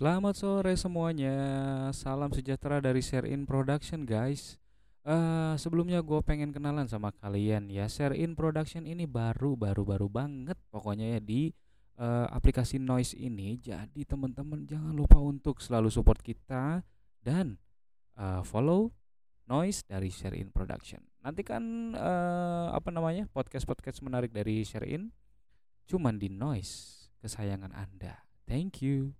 Selamat sore semuanya. Salam sejahtera dari Share In Production, guys. uh, sebelumnya gue pengen kenalan sama kalian ya. Share In Production ini baru baru baru banget pokoknya ya di uh, aplikasi Noise ini. Jadi teman-teman jangan lupa untuk selalu support kita dan uh, follow Noise dari Share In Production. Nantikan kan apa namanya podcast-podcast menarik dari Share In cuman di Noise kesayangan Anda. Thank you.